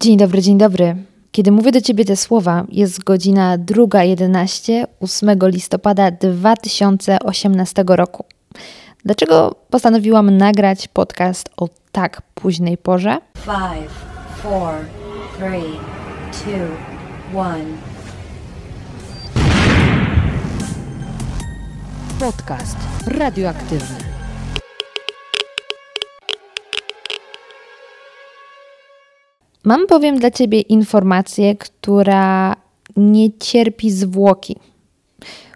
Dzień dobry, dzień dobry. Kiedy mówię do Ciebie te słowa, jest godzina 2.11, 8 listopada 2018 roku. Dlaczego postanowiłam nagrać podcast o tak późnej porze? 5, 4, 3, 2, 1. Podcast radioaktywny. Mam bowiem dla Ciebie informację, która nie cierpi zwłoki.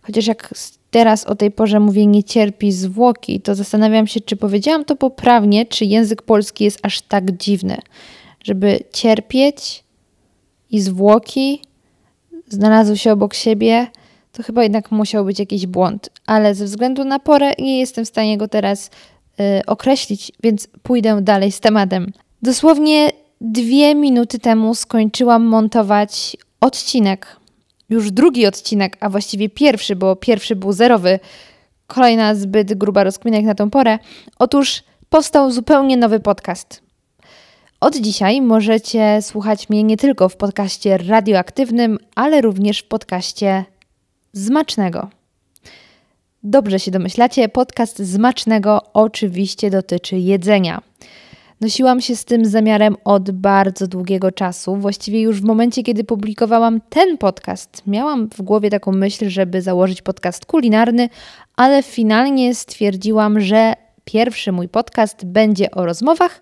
Chociaż jak teraz o tej porze mówię nie cierpi zwłoki, to zastanawiam się, czy powiedziałam to poprawnie, czy język polski jest aż tak dziwny, żeby cierpieć i zwłoki znalazły się obok siebie, to chyba jednak musiał być jakiś błąd. Ale ze względu na porę nie jestem w stanie go teraz y, określić, więc pójdę dalej z tematem. Dosłownie dwie minuty temu skończyłam montować odcinek. Już drugi odcinek, a właściwie pierwszy, bo pierwszy był zerowy. Kolejna zbyt gruba rozkmina jak na tą porę. Otóż powstał zupełnie nowy podcast. Od dzisiaj możecie słuchać mnie nie tylko w podcaście radioaktywnym, ale również w podcaście Zmacznego. Dobrze się domyślacie, podcast Zmacznego oczywiście dotyczy jedzenia. Nosiłam się z tym zamiarem od bardzo długiego czasu. Właściwie już w momencie, kiedy publikowałam ten podcast, miałam w głowie taką myśl, żeby założyć podcast kulinarny, ale finalnie stwierdziłam, że pierwszy mój podcast będzie o rozmowach,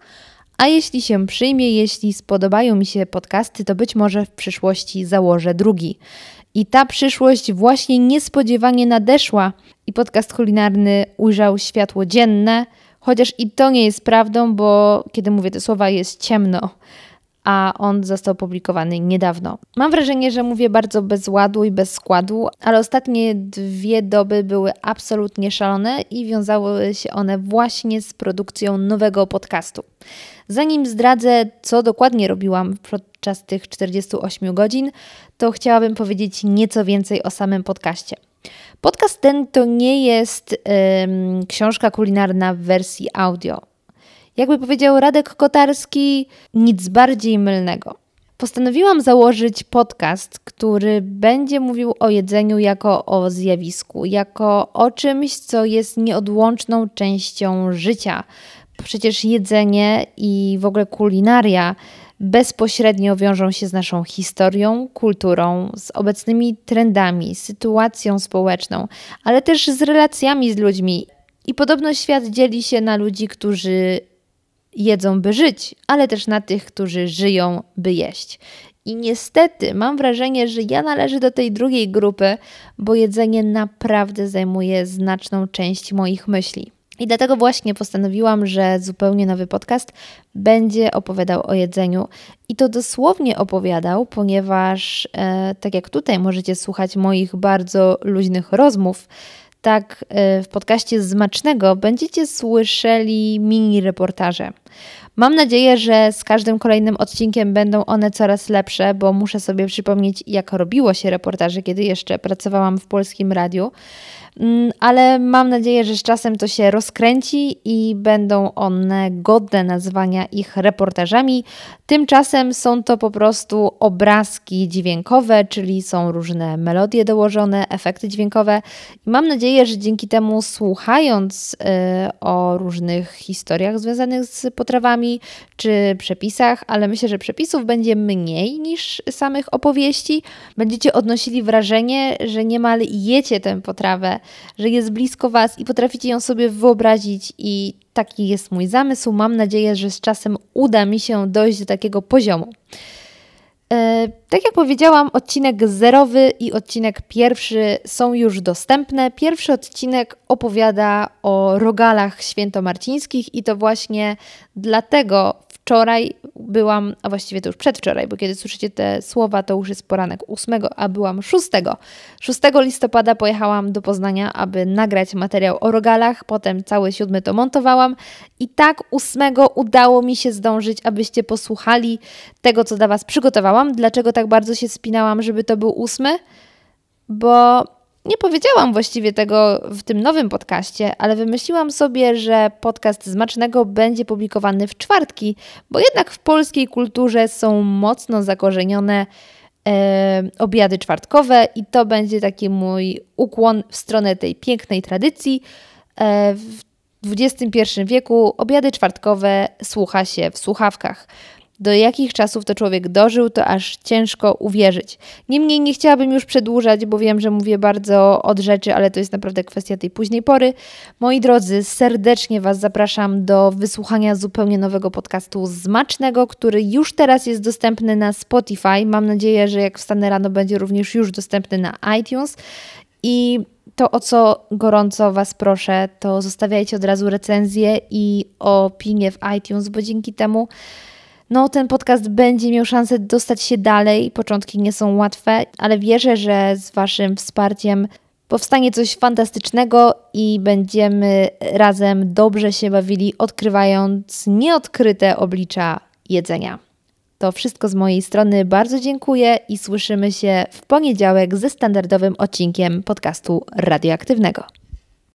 a jeśli się przyjmie, jeśli spodobają mi się podcasty, to być może w przyszłości założę drugi. I ta przyszłość właśnie niespodziewanie nadeszła i podcast kulinarny ujrzał światło dzienne – Chociaż i to nie jest prawdą, bo kiedy mówię te słowa, jest ciemno, a on został opublikowany niedawno. Mam wrażenie, że mówię bardzo bez ładu i bez składu, ale ostatnie dwie doby były absolutnie szalone i wiązały się one właśnie z produkcją nowego podcastu. Zanim zdradzę, co dokładnie robiłam podczas tych 48 godzin, to chciałabym powiedzieć nieco więcej o samym podcaście. Podcast ten to nie jest ym, książka kulinarna w wersji audio. Jakby powiedział Radek Kotarski, nic bardziej mylnego. Postanowiłam założyć podcast, który będzie mówił o jedzeniu jako o zjawisku, jako o czymś, co jest nieodłączną częścią życia. Przecież jedzenie i w ogóle kulinaria bezpośrednio wiążą się z naszą historią, kulturą, z obecnymi trendami, sytuacją społeczną, ale też z relacjami z ludźmi. I podobno świat dzieli się na ludzi, którzy jedzą, by żyć, ale też na tych, którzy żyją, by jeść. I niestety mam wrażenie, że ja należę do tej drugiej grupy, bo jedzenie naprawdę zajmuje znaczną część moich myśli. I dlatego właśnie postanowiłam, że zupełnie nowy podcast będzie opowiadał o jedzeniu. I to dosłownie opowiadał, ponieważ e, tak jak tutaj możecie słuchać moich bardzo luźnych rozmów, tak e, w podcaście Zmacznego będziecie słyszeli mini reportaże. Mam nadzieję, że z każdym kolejnym odcinkiem będą one coraz lepsze, bo muszę sobie przypomnieć, jak robiło się reportaże, kiedy jeszcze pracowałam w polskim radiu. Mm, ale mam nadzieję, że z czasem to się rozkręci i będą one godne nazwania ich reportażami. Tymczasem są to po prostu obrazki dźwiękowe, czyli są różne melodie dołożone, efekty dźwiękowe. I mam nadzieję, że dzięki temu słuchając y, o różnych historiach związanych z potrawami czy przepisach, ale myślę, że przepisów będzie mniej niż samych opowieści, będziecie odnosili wrażenie, że niemal jecie tę potrawę że jest blisko Was i potraficie ją sobie wyobrazić i taki jest mój zamysł. Mam nadzieję, że z czasem uda mi się dojść do takiego poziomu. E, tak jak powiedziałam, odcinek zerowy i odcinek pierwszy są już dostępne. Pierwszy odcinek opowiada o rogalach świętomarcińskich i to właśnie dlatego wczoraj byłam, a właściwie to już przedwczoraj, bo kiedy słyszycie te słowa, to już jest poranek 8, a byłam 6. 6 listopada pojechałam do Poznania, aby nagrać materiał o rogalach, potem cały 7 to montowałam i tak 8 udało mi się zdążyć, abyście posłuchali tego, co dla Was przygotowałam. Dlaczego tak bardzo się spinałam, żeby to był 8? Bo nie powiedziałam właściwie tego w tym nowym podcaście, ale wymyśliłam sobie, że podcast Smacznego będzie publikowany w czwartki, bo jednak w polskiej kulturze są mocno zakorzenione e, obiady czwartkowe i to będzie taki mój ukłon w stronę tej pięknej tradycji. E, w XXI wieku obiady czwartkowe słucha się w słuchawkach. Do jakich czasów to człowiek dożył, to aż ciężko uwierzyć. Niemniej nie chciałabym już przedłużać, bo wiem, że mówię bardzo od rzeczy, ale to jest naprawdę kwestia tej późnej pory. Moi drodzy, serdecznie Was zapraszam do wysłuchania zupełnie nowego podcastu Zmacznego, który już teraz jest dostępny na Spotify. Mam nadzieję, że jak wstanę rano, będzie również już dostępny na iTunes. I to, o co gorąco Was proszę, to zostawiajcie od razu recenzję i opinię w iTunes, bo dzięki temu no, ten podcast będzie miał szansę dostać się dalej. Początki nie są łatwe, ale wierzę, że z Waszym wsparciem powstanie coś fantastycznego i będziemy razem dobrze się bawili, odkrywając nieodkryte oblicza jedzenia. To wszystko z mojej strony. Bardzo dziękuję i słyszymy się w poniedziałek ze standardowym odcinkiem podcastu radioaktywnego.